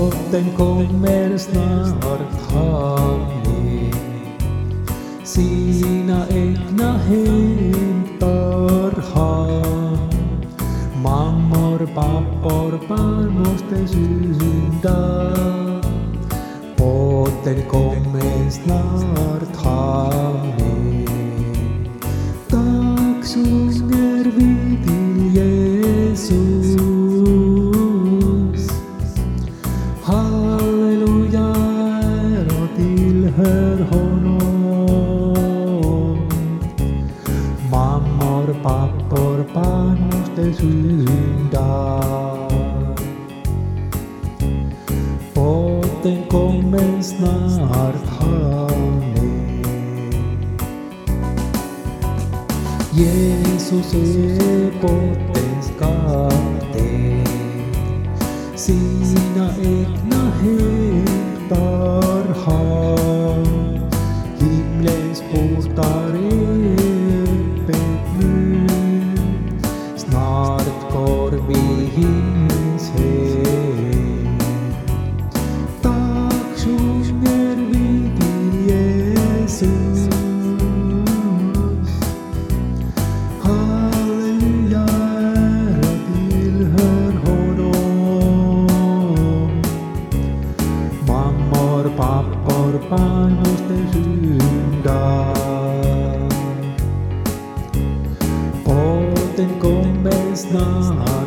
Båten kommer snart ha med sina egna hämtar han. Mammor, pappor, barn måste synda. Båten kommer snart ha. por pa por panos de syndar. Båten kommer snart hamn. Jesus är båtens kapten. Sina egna hämtar har Himlens portar är would be his. Tak honom.